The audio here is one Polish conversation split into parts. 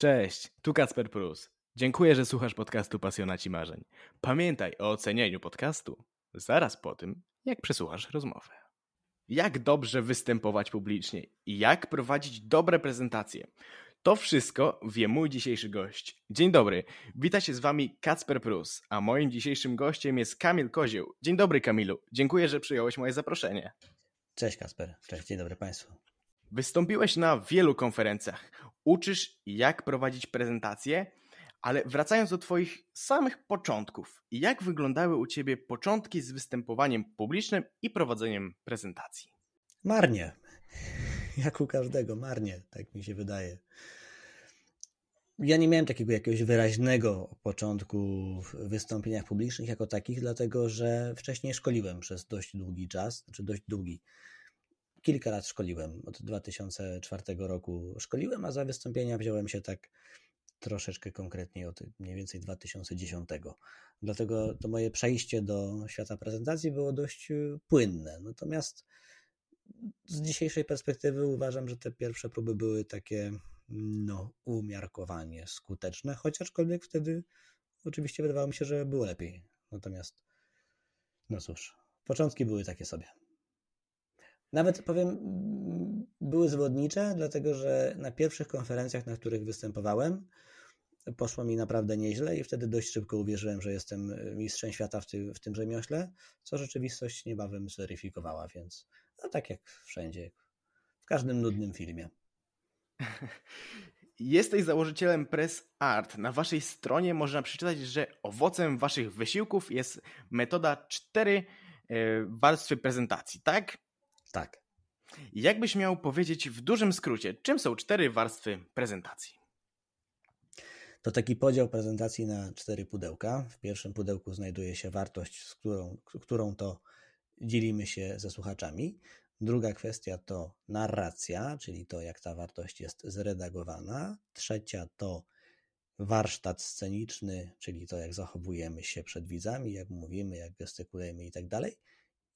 Cześć, tu Kacper Prus. Dziękuję, że słuchasz podcastu Pasjonaci Marzeń. Pamiętaj o ocenianiu podcastu zaraz po tym, jak przesłuchasz rozmowę. Jak dobrze występować publicznie i jak prowadzić dobre prezentacje. To wszystko wie mój dzisiejszy gość. Dzień dobry, wita się z wami Kacper Prus, a moim dzisiejszym gościem jest Kamil Kozieł. Dzień dobry Kamilu, dziękuję, że przyjąłeś moje zaproszenie. Cześć Kasper, cześć, dzień dobry Państwu. Wystąpiłeś na wielu konferencjach, uczysz jak prowadzić prezentacje, ale wracając do Twoich samych początków, jak wyglądały u Ciebie początki z występowaniem publicznym i prowadzeniem prezentacji? Marnie. Jak u każdego, marnie, tak mi się wydaje. Ja nie miałem takiego jakiegoś wyraźnego początku w wystąpieniach publicznych jako takich, dlatego że wcześniej szkoliłem przez dość długi czas, znaczy dość długi. Kilka lat szkoliłem, od 2004 roku szkoliłem, a za wystąpienia wziąłem się tak troszeczkę konkretniej od mniej więcej 2010. Dlatego to moje przejście do świata prezentacji było dość y, płynne. Natomiast z dzisiejszej perspektywy uważam, że te pierwsze próby były takie no, umiarkowanie skuteczne, chociażkolwiek wtedy oczywiście wydawało mi się, że było lepiej. Natomiast, no cóż, początki były takie sobie. Nawet powiem, były zwodnicze, dlatego że na pierwszych konferencjach, na których występowałem, poszło mi naprawdę nieźle i wtedy dość szybko uwierzyłem, że jestem mistrzem świata w, ty, w tym rzemiośle, co rzeczywistość niebawem zweryfikowała, więc no tak jak wszędzie, w każdym nudnym filmie. Jesteś założycielem Press Art. Na waszej stronie można przeczytać, że owocem waszych wysiłków jest metoda cztery e, warstwy prezentacji, tak? Tak. Jakbyś miał powiedzieć w dużym skrócie, czym są cztery warstwy prezentacji? To taki podział prezentacji na cztery pudełka. W pierwszym pudełku znajduje się wartość, z którą, którą to dzielimy się ze słuchaczami. Druga kwestia to narracja, czyli to, jak ta wartość jest zredagowana. Trzecia to warsztat sceniczny, czyli to, jak zachowujemy się przed widzami, jak mówimy, jak gestykulujemy i tak dalej.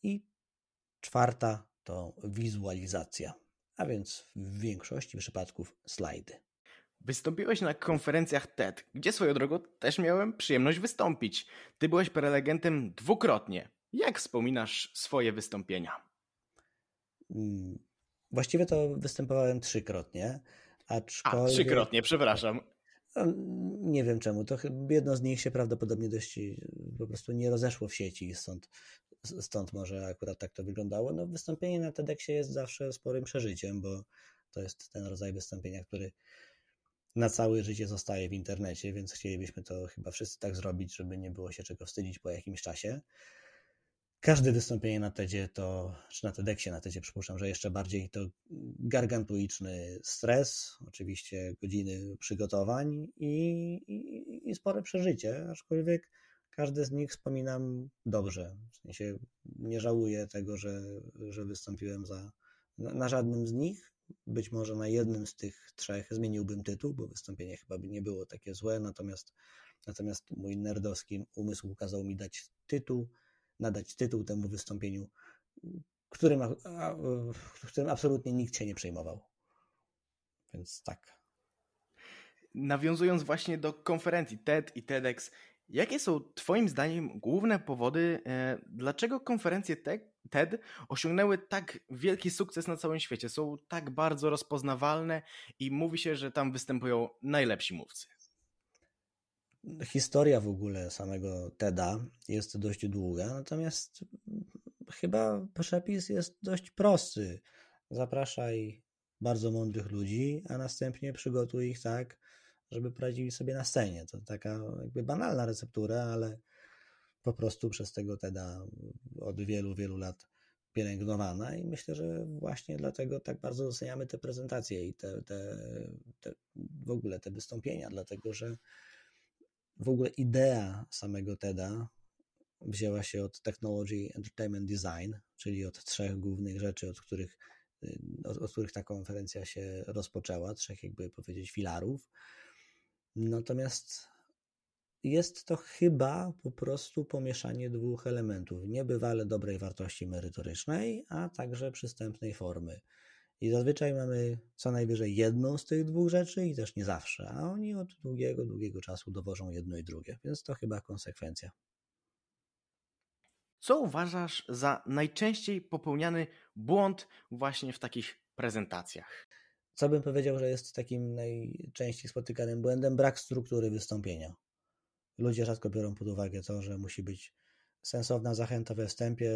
I czwarta to wizualizacja, a więc w większości przypadków slajdy. Wystąpiłeś na konferencjach TED, gdzie swoją drogą też miałem przyjemność wystąpić. Ty byłeś prelegentem dwukrotnie. Jak wspominasz swoje wystąpienia? Mm, właściwie to występowałem trzykrotnie. Aczkolwiek... A, trzykrotnie, przepraszam. Nie wiem czemu. To jedno z nich się prawdopodobnie dość po prostu nie rozeszło w sieci, stąd, stąd może akurat tak to wyglądało. No, wystąpienie na TEDxie jest zawsze sporym przeżyciem, bo to jest ten rodzaj wystąpienia, który na całe życie zostaje w internecie, więc chcielibyśmy to chyba wszyscy tak zrobić, żeby nie było się czego wstydzić po jakimś czasie. Każde wystąpienie na TEDzie to, czy na TEDxie, na TEDzie przypuszczam, że jeszcze bardziej to gargantuiczny stres, oczywiście godziny przygotowań i, i, i spore przeżycie, aczkolwiek każde z nich wspominam dobrze. W sensie nie żałuję tego, że, że wystąpiłem za, na, na żadnym z nich. Być może na jednym z tych trzech zmieniłbym tytuł, bo wystąpienie chyba by nie było takie złe, natomiast, natomiast mój nerdowski umysł kazał mi dać tytuł, nadać tytuł temu wystąpieniu, którym, którym absolutnie nikt się nie przejmował. Więc tak. Nawiązując właśnie do konferencji TED i TEDx, jakie są Twoim zdaniem główne powody, e, dlaczego konferencje TED osiągnęły tak wielki sukces na całym świecie? Są tak bardzo rozpoznawalne i mówi się, że tam występują najlepsi mówcy. Historia w ogóle samego TEDa jest dość długa, natomiast chyba przepis jest dość prosty. Zapraszaj bardzo mądrych ludzi, a następnie przygotuj ich tak, żeby poradzili sobie na scenie. To taka jakby banalna receptura, ale po prostu przez tego TEDa od wielu, wielu lat pielęgnowana i myślę, że właśnie dlatego tak bardzo doceniamy te prezentacje i te, te, te w ogóle te wystąpienia, dlatego że w ogóle idea samego TEDa wzięła się od Technology Entertainment Design, czyli od trzech głównych rzeczy, od których, y, od, od których ta konferencja się rozpoczęła, trzech jakby powiedzieć filarów. Natomiast jest to chyba po prostu pomieszanie dwóch elementów. Niebywale dobrej wartości merytorycznej, a także przystępnej formy. I zazwyczaj mamy co najwyżej jedną z tych dwóch rzeczy i też nie zawsze, a oni od długiego, długiego czasu dowożą jedno i drugie, więc to chyba konsekwencja. Co uważasz za najczęściej popełniany błąd właśnie w takich prezentacjach? Co bym powiedział, że jest takim najczęściej spotykanym błędem? Brak struktury wystąpienia. Ludzie rzadko biorą pod uwagę to, że musi być sensowna zachęta we wstępie,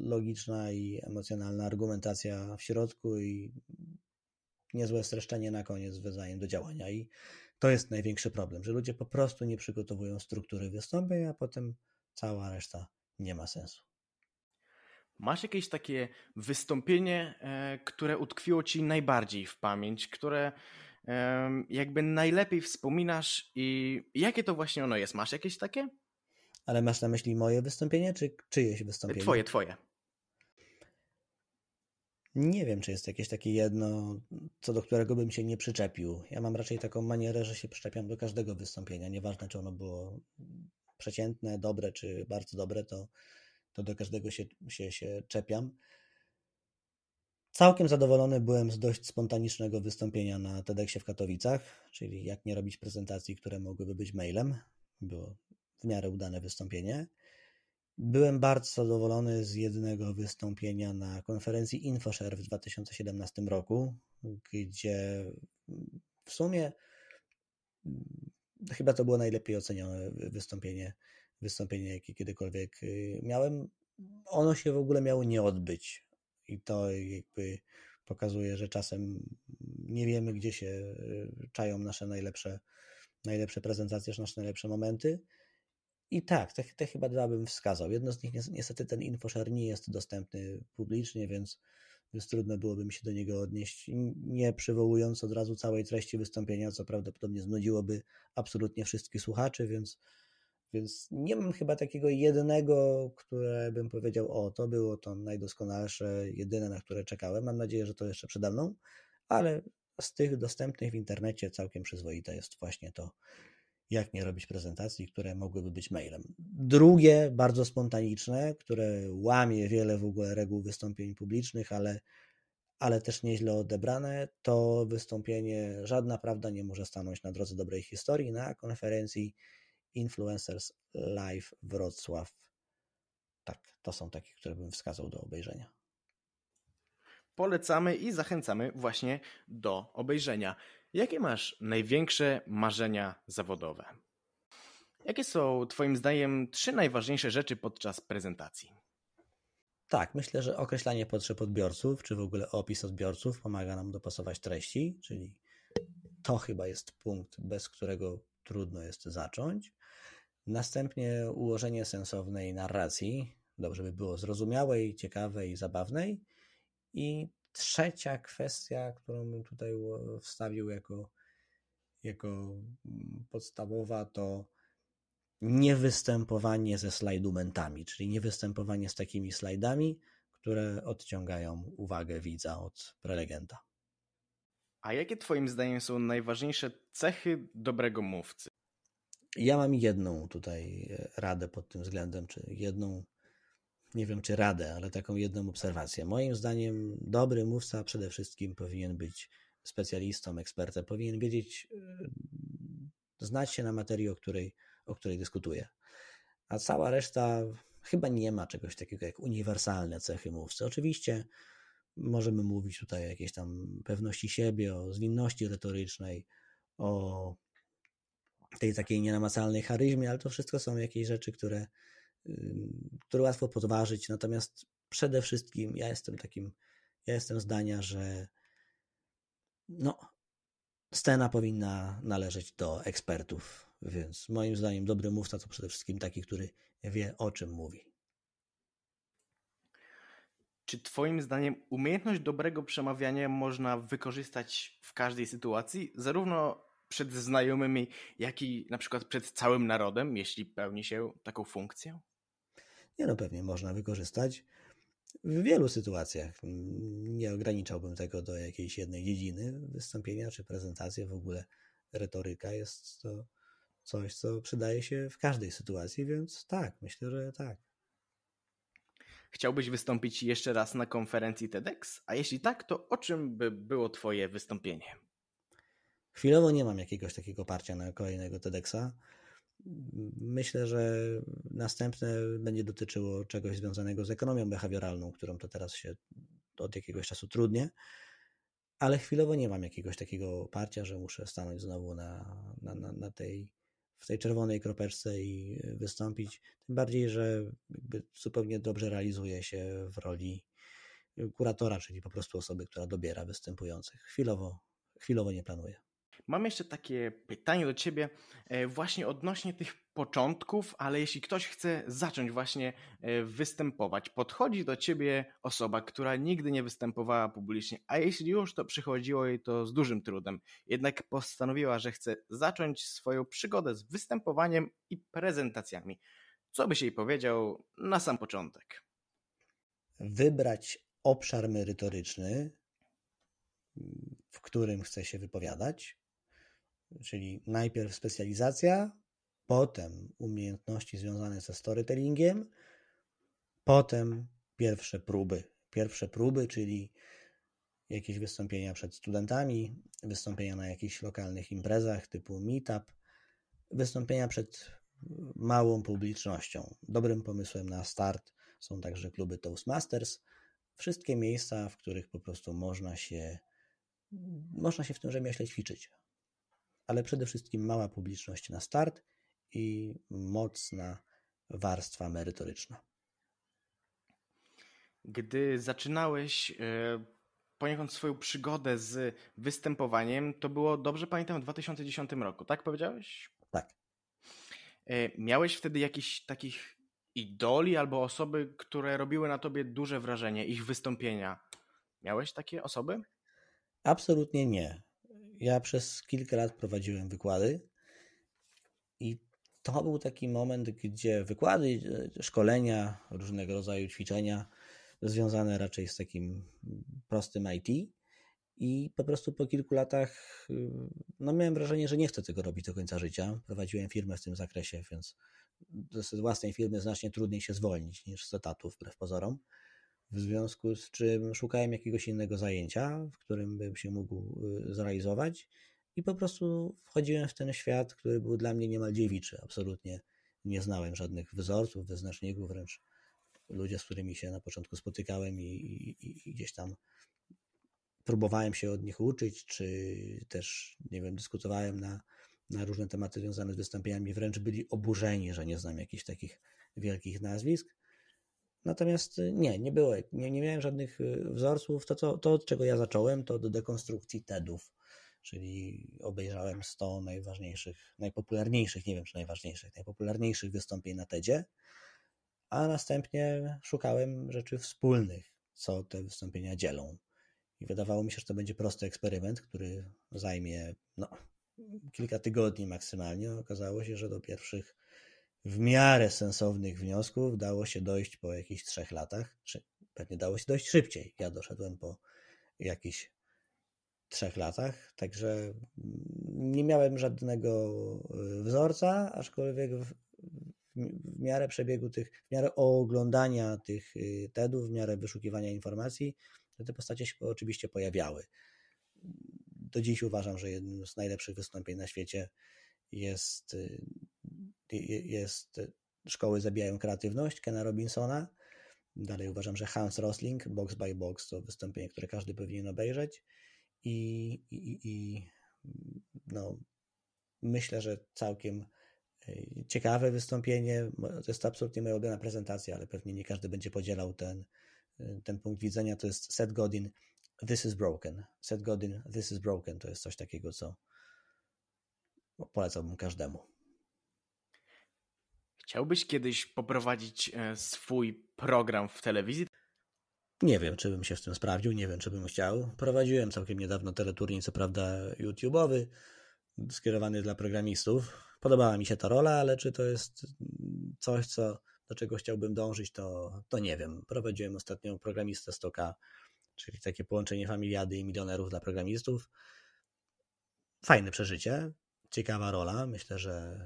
logiczna i emocjonalna argumentacja w środku i niezłe streszczenie na koniec wezwaniem do działania. I to jest największy problem, że ludzie po prostu nie przygotowują struktury wystąpień, a potem cała reszta nie ma sensu. Masz jakieś takie wystąpienie, e, które utkwiło ci najbardziej w pamięć, które jakby najlepiej wspominasz i jakie to właśnie ono jest? Masz jakieś takie? Ale masz na myśli moje wystąpienie, czy czyjeś wystąpienie? Twoje, twoje. Nie wiem, czy jest jakieś takie jedno, co do którego bym się nie przyczepił. Ja mam raczej taką manierę, że się przyczepiam do każdego wystąpienia. Nieważne, czy ono było przeciętne, dobre, czy bardzo dobre, to, to do każdego się, się, się czepiam. Całkiem zadowolony byłem z dość spontanicznego wystąpienia na TEDxie w Katowicach, czyli jak nie robić prezentacji, które mogłyby być mailem. Było w miarę udane wystąpienie. Byłem bardzo zadowolony z jednego wystąpienia na konferencji InfoShare w 2017 roku, gdzie w sumie mm, chyba to było najlepiej ocenione wystąpienie, wystąpienie jakie kiedykolwiek y, miałem. Ono się w ogóle miało nie odbyć i to jakby pokazuje, że czasem nie wiemy, gdzie się y, czają nasze najlepsze, najlepsze prezentacje, nasze najlepsze momenty. I tak, te, te chyba dwa bym wskazał. Jedno z nich niestety ten InfoShare nie jest dostępny publicznie, więc, więc trudno byłoby mi się do niego odnieść, nie przywołując od razu całej treści wystąpienia, co prawdopodobnie znudziłoby absolutnie wszystkich słuchaczy, więc, więc nie mam chyba takiego jednego, które bym powiedział, o, to było to najdoskonalsze, jedyne, na które czekałem. Mam nadzieję, że to jeszcze przede mną, ale z tych dostępnych w internecie całkiem przyzwoite jest właśnie to jak nie robić prezentacji, które mogłyby być mailem. Drugie, bardzo spontaniczne, które łamie wiele w ogóle reguł wystąpień publicznych, ale, ale też nieźle odebrane, to wystąpienie Żadna Prawda nie może stanąć na drodze dobrej historii na konferencji Influencers Live Wrocław. Tak, to są takie, które bym wskazał do obejrzenia. Polecamy i zachęcamy właśnie do obejrzenia. Jakie masz największe marzenia zawodowe? Jakie są Twoim zdaniem trzy najważniejsze rzeczy podczas prezentacji? Tak, myślę, że określanie potrzeb odbiorców, czy w ogóle opis odbiorców pomaga nam dopasować treści, czyli to chyba jest punkt, bez którego trudno jest zacząć. Następnie ułożenie sensownej narracji, dobrze by było zrozumiałej, ciekawej, zabawnej. I trzecia kwestia, którą bym tutaj wstawił jako, jako mm, podstawowa, to niewystępowanie ze slajdumentami, czyli niewystępowanie z takimi slajdami, które odciągają uwagę widza od prelegenta. A jakie Twoim zdaniem są najważniejsze cechy dobrego mówcy? Ja mam jedną tutaj e, radę pod tym względem, czy jedną nie wiem czy radę, ale taką jedną obserwację. Moim zdaniem dobry mówca przede wszystkim powinien być specjalistą, ekspertem, powinien wiedzieć, e, znać się na materii, o której, o której dyskutuje. A cała reszta chyba nie ma czegoś takiego jak uniwersalne cechy mówcy. Oczywiście możemy mówić tutaj o jakiejś tam pewności siebie, o zwinności retorycznej, o tej takiej nienamacalnej charyzmie, ale to wszystko są jakieś rzeczy, które które łatwo podważyć. Natomiast przede wszystkim ja jestem takim, ja jestem zdania, że no, scena powinna należeć do ekspertów. Więc moim zdaniem dobry mówca to przede wszystkim taki, który wie o czym mówi. Czy Twoim zdaniem umiejętność dobrego przemawiania można wykorzystać w każdej sytuacji, zarówno przed znajomymi, jak i na przykład przed całym narodem, jeśli pełni się taką funkcję? Nie no, pewnie można wykorzystać w wielu sytuacjach. Nie ograniczałbym tego do jakiejś jednej dziedziny wystąpienia czy prezentacji. W ogóle retoryka jest to coś, co przydaje się w każdej sytuacji, więc tak, myślę, że tak. Chciałbyś wystąpić jeszcze raz na konferencji TEDx? A jeśli tak, to o czym by było Twoje wystąpienie? Chwilowo nie mam jakiegoś takiego parcia na kolejnego TEDxa. Myślę, że następne będzie dotyczyło czegoś związanego z ekonomią behawioralną, którą to teraz się od jakiegoś czasu trudnie, ale chwilowo nie mam jakiegoś takiego parcia, że muszę stanąć znowu na, na, na, na tej, w tej czerwonej kropeczce i wystąpić. Tym bardziej, że zupełnie dobrze realizuję się w roli kuratora, czyli po prostu osoby, która dobiera występujących. Chwilowo, chwilowo nie planuję. Mam jeszcze takie pytanie do Ciebie e, właśnie odnośnie tych początków, ale jeśli ktoś chce zacząć właśnie e, występować, podchodzi do Ciebie osoba, która nigdy nie występowała publicznie, a jeśli już, to przychodziło jej to z dużym trudem, jednak postanowiła, że chce zacząć swoją przygodę z występowaniem i prezentacjami. Co byś jej powiedział na sam początek? Wybrać obszar merytoryczny, w którym chce się wypowiadać, czyli najpierw specjalizacja, potem umiejętności związane ze storytellingiem, potem pierwsze próby. Pierwsze próby, czyli jakieś wystąpienia przed studentami, wystąpienia na jakichś lokalnych imprezach typu meetup, wystąpienia przed małą publicznością. Dobrym pomysłem na start są także kluby Toastmasters. Wszystkie miejsca, w których po prostu można się, można się w tym rzemiośle ćwiczyć ale przede wszystkim mała publiczność na start i mocna warstwa merytoryczna. Gdy zaczynałeś e, poniekąd swoją przygodę z występowaniem, to było, dobrze pamiętam, w 2010 roku, tak powiedziałeś? Tak. E, miałeś wtedy jakichś takich idoli albo osoby, które robiły na tobie duże wrażenie, ich wystąpienia? Miałeś takie osoby? Absolutnie nie. Ja przez kilka lat prowadziłem wykłady i to był taki moment, gdzie wykłady, e, szkolenia, różnego rodzaju ćwiczenia związane raczej z takim prostym IT i po prostu po kilku latach y, no miałem wrażenie, że nie chcę tego robić do końca życia. Prowadziłem firmę w tym zakresie, więc z własnej firmy znacznie trudniej się zwolnić niż z etatu, wbrew pozorom w związku z czym szukałem jakiegoś innego zajęcia, w którym bym się mógł y, zrealizować i po prostu wchodziłem w ten świat, który był dla mnie niemal dziewiczy. Absolutnie nie znałem żadnych wzorców, wyznaczników, wręcz ludzie, z którymi się na początku spotykałem i, i, i gdzieś tam próbowałem się od nich uczyć, czy też, nie wiem, dyskutowałem na, na różne tematy związane z wystąpieniami, wręcz byli oburzeni, że nie znam jakichś takich wielkich nazwisk. Natomiast y, nie, nie było, nie, nie miałem żadnych y, wzorców. To, to, to, od czego ja zacząłem, to do dekonstrukcji TEDów, czyli obejrzałem 100 najważniejszych, najpopularniejszych, nie wiem czy najważniejszych, najpopularniejszych wystąpień na TEDzie, a następnie szukałem rzeczy wspólnych, co te wystąpienia dzielą. I wydawało mi się, że to będzie prosty eksperyment, który zajmie no, kilka tygodni maksymalnie. Okazało się, że do pierwszych w miarę sensownych wniosków dało się dojść po jakichś trzech latach, pewnie dało się dojść szybciej. Ja doszedłem po jakichś trzech latach, także nie miałem żadnego y, wzorca, aczkolwiek w, w miarę przebiegu tych, w miarę oglądania tych y, TEDów, w miarę wyszukiwania informacji, te postacie się oczywiście pojawiały. Do dziś uważam, że jednym z najlepszych wystąpień na świecie jest y, jest Szkoły zabijają kreatywność Kena Robinsona. Dalej uważam, że Hans Rosling, Box by Box to wystąpienie, które każdy powinien obejrzeć. I, i, i no, myślę, że całkiem e, ciekawe wystąpienie. To jest absolutnie moja ulubiona prezentacja, ale pewnie nie każdy będzie podzielał ten, e, ten punkt widzenia. To jest Seth Godin, This is Broken. Seth Godin, This is Broken to jest coś takiego, co polecałbym każdemu. Chciałbyś kiedyś poprowadzić e, swój program w telewizji? Nie wiem, czy bym się w tym sprawdził, nie wiem, czy bym chciał. Prowadziłem całkiem niedawno teleturniej, co prawda YouTube'owy, skierowany dla programistów. Podobała mi się ta rola, ale czy to jest coś, co, do czego chciałbym dążyć, to, to nie wiem. Prowadziłem ostatnio programistę Stoka, czyli takie połączenie familiady i milionerów dla programistów. Fajne przeżycie, ciekawa rola. Myślę, że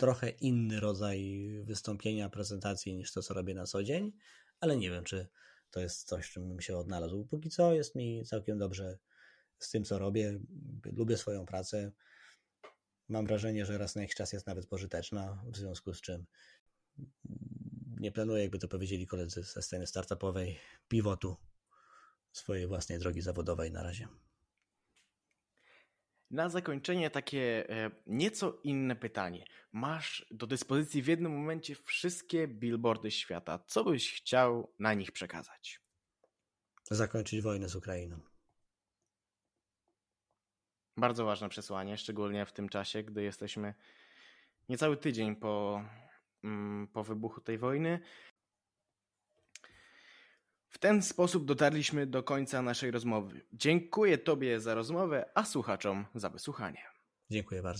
trochę inny rodzaj wystąpienia, prezentacji niż to, co robię na co dzień, ale nie wiem, czy to jest coś, czym bym się odnalazł. Póki co jest mi całkiem dobrze z tym, co robię. Lubię swoją pracę. Mam wrażenie, że raz na jakiś czas jest nawet pożyteczna, w związku z czym nie planuję, jakby to powiedzieli koledzy ze sceny startupowej, pivotu swojej własnej drogi zawodowej na razie. Na zakończenie takie e, nieco inne pytanie. Masz do dyspozycji w jednym momencie wszystkie billboardy świata. Co byś chciał na nich przekazać? Zakończyć wojnę z Ukrainą. Bardzo ważne przesłanie, szczególnie w tym czasie, gdy jesteśmy niecały tydzień po, mm, po wybuchu tej wojny. W ten sposób dotarliśmy do końca naszej rozmowy. Dziękuję Tobie za rozmowę, a słuchaczom za wysłuchanie. Dziękuję bardzo.